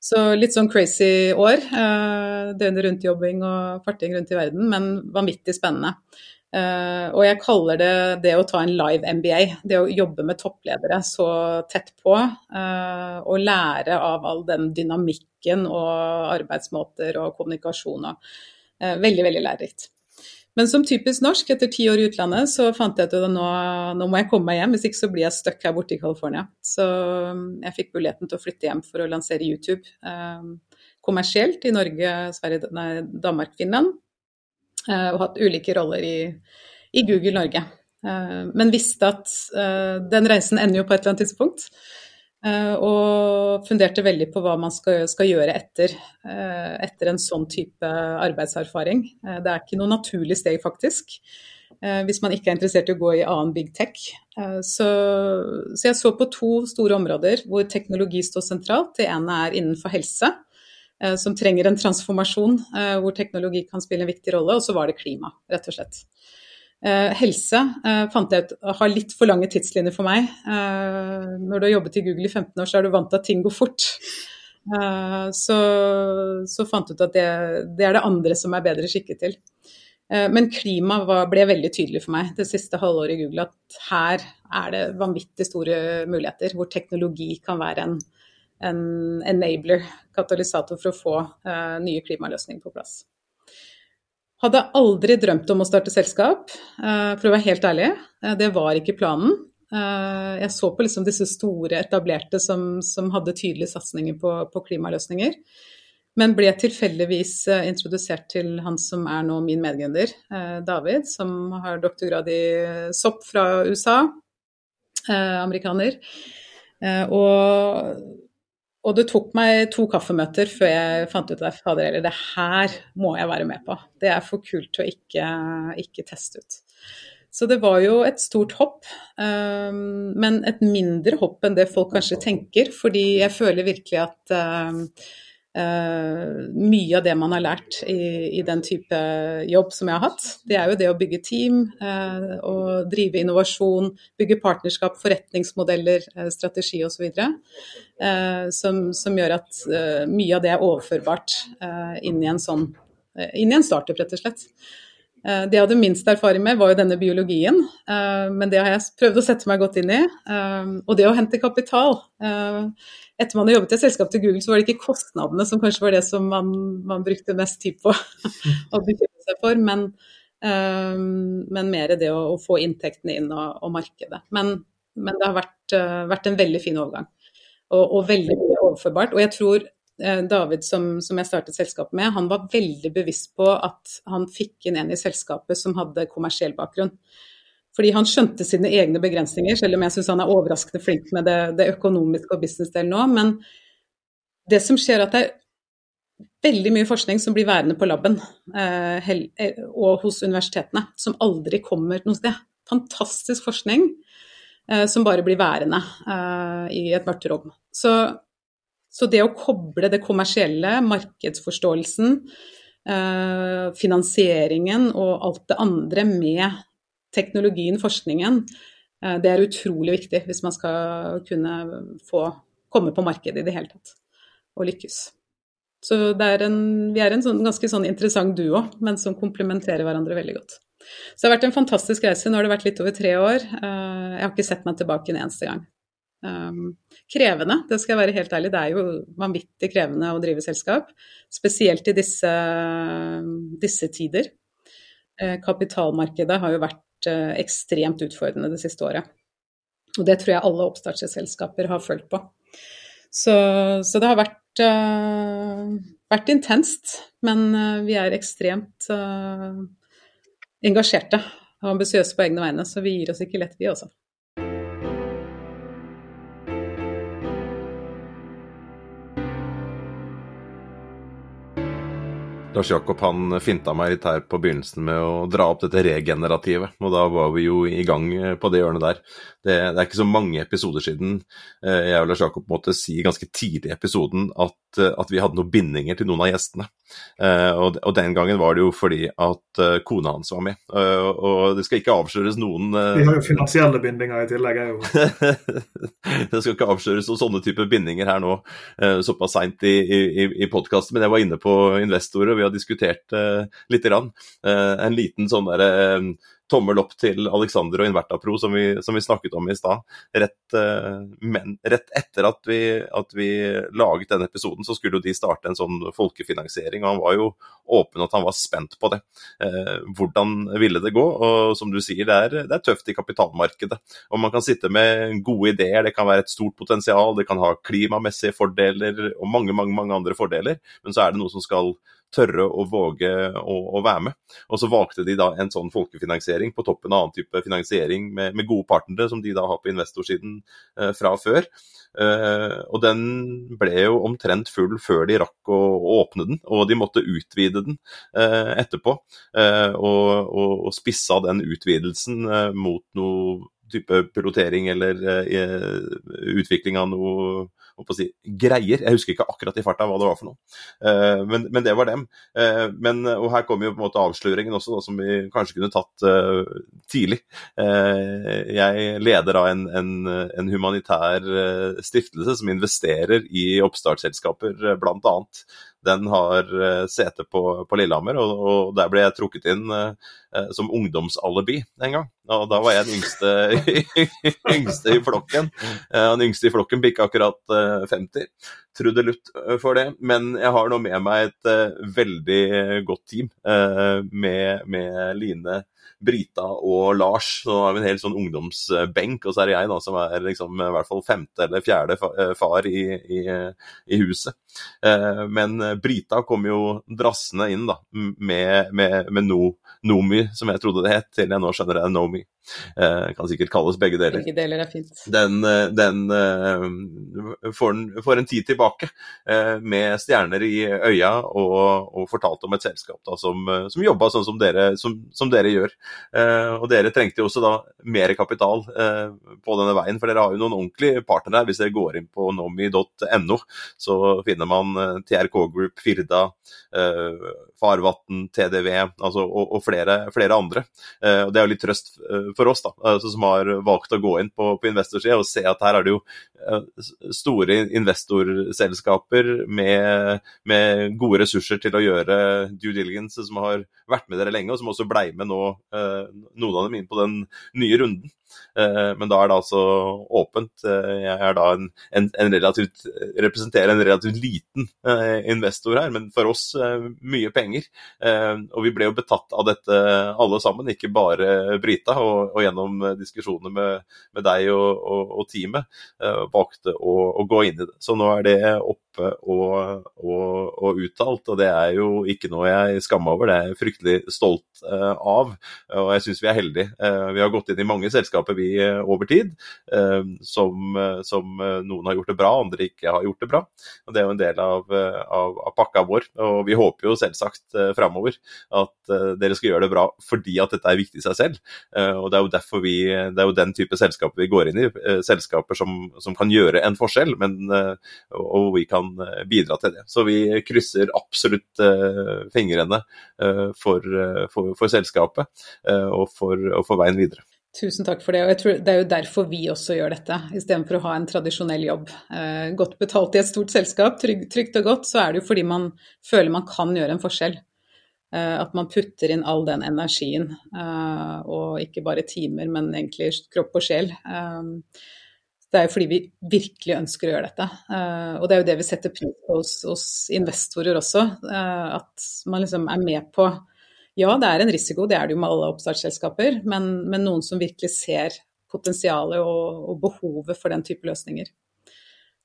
Så litt sånn crazy år. Uh, Døgnet rundt-jobbing og farting rundt i verden, men vanvittig spennende. Og jeg kaller det det å ta en live MBA. Det å jobbe med toppledere så tett på. Og lære av all den dynamikken og arbeidsmåter og kommunikasjon. Og, veldig, veldig lærerikt. Men som typisk norsk, etter ti år i utlandet, så fant jeg ut at nå, nå, må jeg komme meg hjem, hvis ikke så blir jeg stuck her borte i California. Så um, jeg fikk muligheten til å flytte hjem for å lansere YouTube eh, kommersielt i Norge, Sverige, nei, Danmark, Finland. Eh, og hatt ulike roller i, i Google Norge. Eh, men visste at eh, den reisen ender jo på et eller annet tidspunkt. Eh, og funderte veldig på hva man skal, skal gjøre etter, eh, etter, en sånn type arbeidserfaring. Eh, det er ikke noe naturlig steg, faktisk, hvis man ikke er interessert i å gå i annen big tech. Så, så jeg så på to store områder hvor teknologi står sentralt. Det ene er innenfor helse, som trenger en transformasjon hvor teknologi kan spille en viktig rolle. Og så var det klima, rett og slett. Eh, helse eh, fant jeg ut har litt for lange tidslinjer for meg. Eh, når du har jobbet i Google i 15 år, så er du vant til at ting går fort. Så, så fant jeg ut at det, det, er det andre som er bedre skikket til. Men klima var, ble veldig tydelig for meg det siste halvåret i Google, at her er det vanvittig store muligheter hvor teknologi kan være en, en enabler, katalysator, for å få nye klimaløsninger på plass. Hadde aldri drømt om å starte selskap, eh, for å være helt ærlig. Eh, det var ikke planen. Eh, jeg så på liksom disse store etablerte som, som hadde tydelige satsinger på, på, klimaløsninger. Men ble tilfeldigvis introdusert til han som er nå min medgründer, David, som har doktorgrad i sopp fra USA, amerikaner. Og og det tok meg to kaffemøter før jeg fant ut at fader heller, det her må jeg være med på. Det er for kult til å ikke, ikke teste ut. Så det var jo et stort hopp, um, men et mindre hopp enn det folk kanskje tenker. Fordi jeg føler virkelig at um, Uh, mye av det man har lært i, i, den type jobb som jeg har hatt, det er jo det å bygge team uh, og drive innovasjon, bygge partnerskap, forretningsmodeller, uh, strategi osv. Uh, som, som gjør at mye av det er overførbart inn i en sånn inn i en startup, rett og slett. Det jeg hadde minst erfaring med, var jo denne biologien, men det har jeg prøvd å sette meg godt inn i. Og det å hente kapital. Etter man har jobbet i et selskap til Google, så var det ikke kostnadene som kanskje var det som man, man brukte mest tid på å bekymre seg for, men, men mer det å, å, få inntektene inn og, og markedet. Men, men, det har vært, vært, en veldig fin overgang, og, og veldig mye overførbart. Og jeg tror uh, David som, som, jeg startet selskapet med, han var veldig bevisst på at han fikk inn en i selskapet som hadde kommersiell bakgrunn. Fordi han skjønte sine egne begrensninger, selv om jeg syns han er overraskende flink med det, det økonomiske og businessdelen nå. Men det som skjer, er at det er veldig mye forskning som blir værende på laben eh, eh, og hos universitetene, som aldri kommer noe sted. Fantastisk forskning eh, som bare blir værende eh, i et mørkt rom. Så så det å koble det kommersielle, markedsforståelsen, eh, finansieringen og alt det andre med teknologien, forskningen, eh, det er utrolig viktig hvis man skal kunne få komme på markedet i det hele tatt og lykkes. Så er en, vi er en sånn, ganske sånn interessant duo, men som komplementerer hverandre veldig godt. Så det har vært en fantastisk reise. Nå har det vært litt over tre år. Eh, jeg har ikke sett meg tilbake en eneste gang. Um, krevende, det skal jeg være helt ærlig. Det er jo vanvittig krevende å drive selskap. Spesielt i disse, disse tider. Kapitalmarkedet har jo vært uh, ekstremt utfordrende det siste året. Og det tror jeg alle oppstartsselskaper har følt på. Så, så det har vært, uh, vært intenst, men vi er ekstremt engasjerte og ambisiøse på egne vegne, så vi gir oss ikke lett, vi også. Lars Jakob han finta meg litt her på begynnelsen med å dra opp dette regenerative, og da var vi jo i gang på det hjørnet der. Det, det er ikke så mange episoder siden eh, jeg og Lars Jakob måtte si ganske tidlig i episoden at, at vi hadde noen bindinger til noen av gjestene. Eh, og, og, den gangen var det jo fordi at kona hans var med. og, og det skal ikke avsløres noen Vi har jo finansielle bindinger i tillegg, jeg jo. det skal ikke avsløres noen sånne typer bindinger her nå såpass seint i, i, i podkasten, men jeg var inne på investorer. og vi har diskutert uh, litt. Grann. Uh, en liten sånn derre uh, tommel opp til Alexander og Invertapro, som som vi snakket om i stad. Rett, uh, rett, etter at vi, at vi, laget denne episoden, så skulle jo de starte en sånn folkefinansiering. og Han var jo åpen at han var spent på det. Uh, hvordan ville det gå? Og som du sier, det er, det er, tøft i kapitalmarkedet. Og man kan sitte med gode ideer, det kan være et stort potensial, det kan ha klimamessige fordeler og mange, mange, mange andre fordeler, men så er det noe som skal tørre å våge å, å, være med. Og så valgte de da en sånn folkefinansiering på toppen av annen type finansiering med, med gode partnere, som de da har på investorsiden eh, fra før. Uh, og den ble jo omtrent full før de rakk å, å åpne den, og de måtte utvide den uh, etterpå. Uh, og, og, og, spissa den utvidelsen mot noe type pilotering eller utvikling av noe si, greier. Jeg husker ikke akkurat i farta hva det var for noe, uh, men, men, det var dem. Uh, men, og her kommer jo på en måte avsløringen også, da, som vi kanskje kunne tatt uh, tidlig. jeg leder av en, en, en humanitær stiftelse som investerer i oppstartsselskaper, bl.a den har uh, sete på, på Lillehammer, og, og, der ble jeg trukket inn uh, som ungdomsalibi en gang. Og da var jeg den yngste, yngste i flokken. Den yngste i flokken bikka akkurat 50. Trudelutt for det. Men jeg har nå med meg et veldig godt team med, med Line Brita og Lars. Så har vi en hel sånn ungdomsbenk, og så er det jeg da som er liksom i hvert fall femte eller fjerde eh, far i, i, i huset. Uh, men Brita kom jo drassende inn da, med, med, med no, Nomi, som jeg trodde det het, til jeg nå skjønner det er Nomi. Eh, kan sikkert kalles begge deler. Begge deler er fint. Den, eh, den eh, får, en, får, en, tid tilbake eh, med stjerner i øya og, og fortalte om et selskap da, som, som jobba sånn som dere, som, som dere gjør. Eh, og dere trengte jo også da mer kapital på denne veien, for dere har jo noen ordentlige partnere. Hvis dere går inn på nomi.no, så finner man TRK Group, Firda, Farvatn, TDV altså, og, og flere, flere, andre. og Det er jo litt trøst for oss da, altså, som har valgt å gå inn på, på investorsida og se at her er det jo store investorselskaper med, med, gode ressurser til å gjøre due diligence, som har vært med dere lenge, og som også blei med nå, noen av dem inn på den nye runden. Eh, men da er det altså åpent. Eh, jeg er da en, en, en relativt, representerer en relativt liten eh, investor her, men for oss mye penger. Og vi ble jo betatt av dette alle sammen, ikke bare Brita. Og, og gjennom diskusjoner med, med deg og, og, og teamet valgte å, å, gå inn i det. Så nå er det opp oppe og, og, og, uttalt. Og det er jo ikke noe jeg skammer over, det er jeg fryktelig stolt uh, av. Og jeg syns vi er heldige. Uh, vi har gått inn i mange selskaper vi uh, over tid, som, som, noen har gjort det bra, andre ikke har gjort det bra. Og Det er jo en del av, av, av pakka vår. Og vi håper jo selvsagt uh, framover at dere skal gjøre det bra fordi at dette er viktig i seg selv. og Det er jo derfor vi, det er jo den type selskaper vi går inn i. selskaper som, som kan gjøre en forskjell, men, og vi kan kan eh, bidra til det. Så vi krysser absolutt uh, fingrene uh, for, for, for, selskapet og for, og for veien videre. Tusen takk for det. og jeg tror Det er jo derfor vi også gjør dette, istedenfor å ha en tradisjonell jobb. Eh, godt betalt i et stort selskap, trygg, trygt og godt, så er det jo fordi man føler man kan gjøre en forskjell. Eh, at man putter inn all den energien, eh, og ikke bare timer, men egentlig kropp og sjel. Det er jo fordi vi virkelig ønsker å gjøre dette. Uh, og det er jo det vi setter pris på hos, hos investorer også. Uh, at man liksom er med på Ja, det er en risiko, det er det jo med alle oppstartsselskaper, men, men noen som virkelig ser potensialet og, og, behovet for den type løsninger.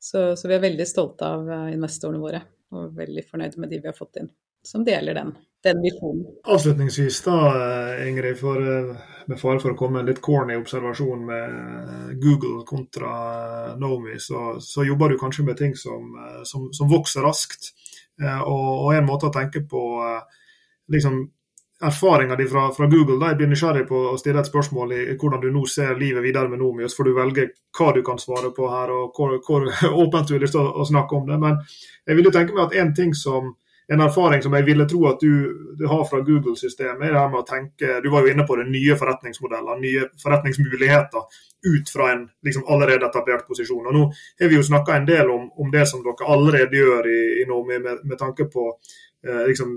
Så, så vi er veldig stolte av eh, investorene våre, og veldig fornøyde med de vi har fått inn, som deler den den visjonen. Avslutningsvis da, eh, Ingrid, for, eh, med fare for å komme en litt corny observasjon med Google kontra Nomi, så, så jobber du kanskje med ting som, eh, som, som vokser raskt. Og, og, en måte å tenke på liksom, erfaringa di fra, fra, Google. Da jeg blir nysgjerrig på å stille et spørsmål i, hvordan du nå ser livet videre med Nomius, for du velger hva du kan svare på her, og hvor, hvor åpent du har lyst til å, å, snakke om det. Men jeg vil jo tenke meg at en ting som en erfaring som jeg ville tro at du, du har fra Google-systemet, er det med å tenke Du var jo inne på det nye forretningsmodeller, nye forretningsmuligheter ut fra en liksom, allerede etablert posisjon. Og Nå har vi jo snakka en del om, om, det som dere allerede gjør i, i Nomi, med, med, tanke på eh, liksom,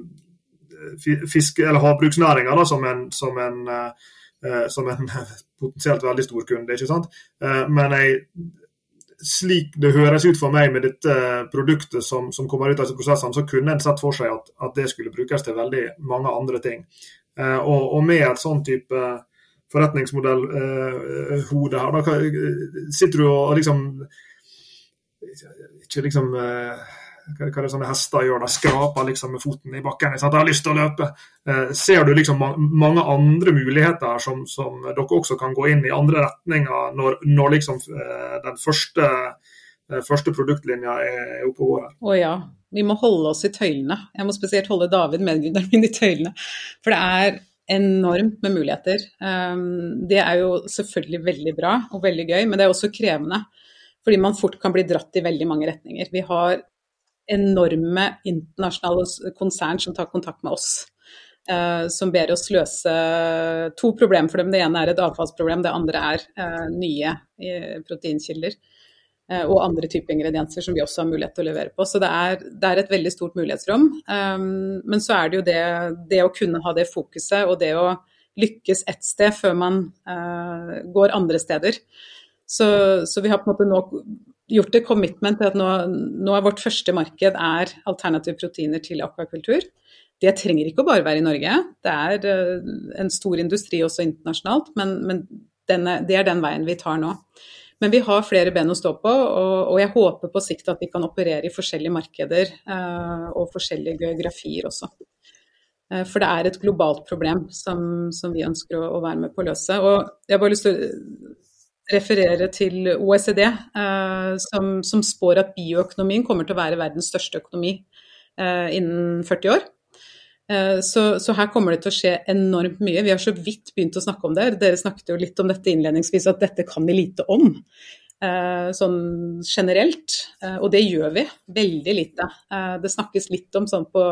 fiske- eller havbruksnæringa som en, som en eh, som en potensielt veldig stor kunde. ikke sant? Eh, men jeg slik det høres ut for meg med dette produktet som, som kommer ut av disse prosessene, så kunne en sett for seg at, at, det skulle brukes til veldig mange andre ting. Eh, og, og, med et sånn type forretningsmodellhode eh, her, da sitter du og liksom Ikke liksom eh, hva, hva det sånne hester gjør, de skraper liksom med foten i bakken. Sant? jeg har lyst til å løpe. Eh, ser du liksom mange andre muligheter som, som, dere også kan gå inn i andre retninger, når, når liksom eh, den første, eh, første produktlinja er oppe og går? Å ja. Vi må holde oss i tøylene. Jeg må spesielt holde David, medgründeren min, i tøylene. For det er enormt med muligheter. Det er jo selvfølgelig veldig bra og veldig gøy, men det er også krevende. Fordi man fort kan bli dratt i veldig mange retninger. Vi har enorme internasjonale konsern som tar kontakt med oss. Uh, som ber oss løse to problemer for dem. Det ene er et avfallsproblem, det andre er uh, nye uh, og andre typer ingredienser som vi også har mulighet til å levere på. Så det er, det er et veldig stort mulighetsrom. Um, men så er det jo det, det, å kunne ha det fokuset og det å lykkes ett sted før man går andre steder. Så, så vi har på en måte nå gjort et commitment til at nå, nå er vårt første marked er alternative proteiner til akvakultur. Det trenger ikke å bare være i Norge. Det er uh, en stor industri også internasjonalt, men, men denne, det er den veien vi tar nå. Men vi har flere ben å stå på, og, og jeg håper på sikt at vi kan operere i forskjellige markeder uh, og forskjellige geografier også. Uh, for det er et globalt problem som, som vi ønsker å, å, være med på å løse. Og jeg har bare lyst til å referere til OECD, eh, som, som, spår at bioøkonomien kommer til å være verdens største økonomi eh, innen 40 år. Eh, så, så, her kommer det til å skje enormt mye. Vi har så vidt begynt å snakke om det. Dere snakket jo litt om dette innledningsvis, at dette kan vi lite om. Sånn generelt. Og det gjør vi. Veldig lite. Det snakkes litt om sånn på,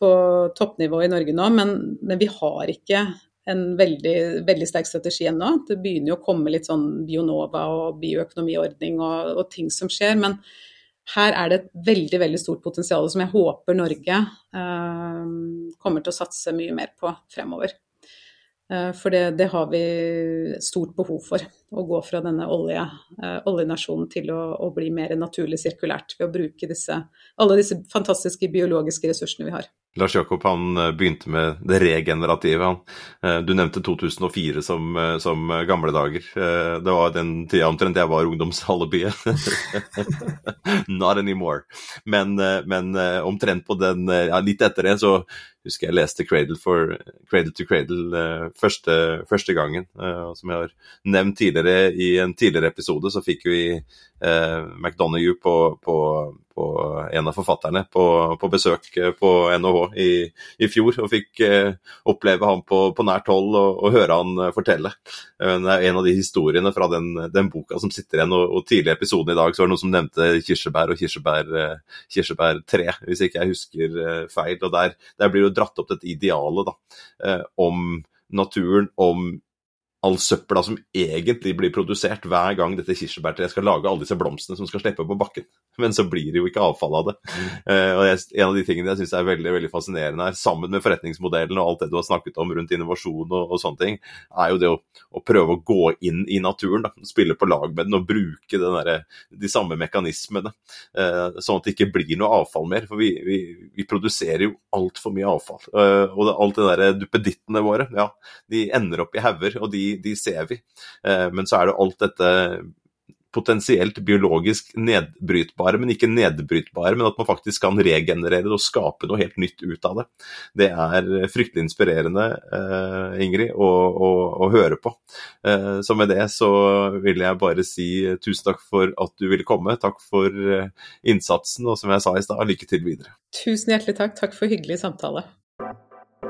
på toppnivå i Norge nå, men, men vi har ikke en veldig, veldig, sterk strategi ennå. Det begynner jo å komme litt sånn Bionova og bioøkonomiordning og, og, ting som skjer. Men her er det et veldig veldig stort potensial som jeg håper Norge eh, kommer til å satse mye mer på fremover. Eh, for det, det, har vi stort behov for. Å gå fra denne olje, eh, oljenasjonen til å, å, bli mer naturlig sirkulært ved å bruke disse, alle disse fantastiske biologiske ressursene vi har. Lars Jakob han eh, begynte med det regenerative. Han. Du nevnte 2004 som, som gamle dager. Det var den tida omtrent jeg var ungdomshallebyen. Not anymore. Men, men omtrent på den, ja, litt etter det så husker jeg leste Cradle, for, Cradle to Cradle første, første, gangen. Som jeg har nevnt tidligere i en tidligere episode, så fikk vi uh, McDonagh på, på, på, en av forfatterne på, på besøk på NHH i, i, fjor, og fikk oppleve ham på, nært hold og, og, høre han fortelle. det er en av de historiene fra den, den boka som sitter igjen, og, og tidlig i episoden i dag så var det noen som nevnte kirsebær og kirsebær, kirsebærtre, hvis ikke jeg husker feil. og der, der blir jo dratt opp dette idealet da, eh, om naturen, om all søpla som egentlig blir produsert hver gang dette kirsebærtreet skal lage alle disse blomstene som skal slippe på bakken. Men så blir det jo ikke avfall av det. Mm. Uh, og jeg, En av de tingene jeg syns er veldig veldig fascinerende her, sammen med forretningsmodellen og alt det du har snakket om rundt innovasjon og, og sånne ting, er jo det å, å, prøve å gå inn i naturen. Da, spille på lag med den og bruke der, de samme mekanismene. Uh, sånn at det ikke blir noe avfall mer. For vi, vi, vi produserer jo altfor mye avfall. Uh, og det, alt det der duppedittene våre, ja, de ender opp i hauger. og de de ser vi. Eh, men så er det alt dette potensielt biologisk nedbrytbare, men ikke nedbrytbare, men at man faktisk kan regenerere det og skape noe helt nytt ut av det. Det er fryktelig inspirerende, uh, Ingrid, å, å, å, høre på. Uh, så med det så vil jeg bare si tusen takk for at du ville komme. Takk for innsatsen, og som jeg sa i stad, lykke til videre. Tusen hjertelig takk. Takk for hyggelig samtale.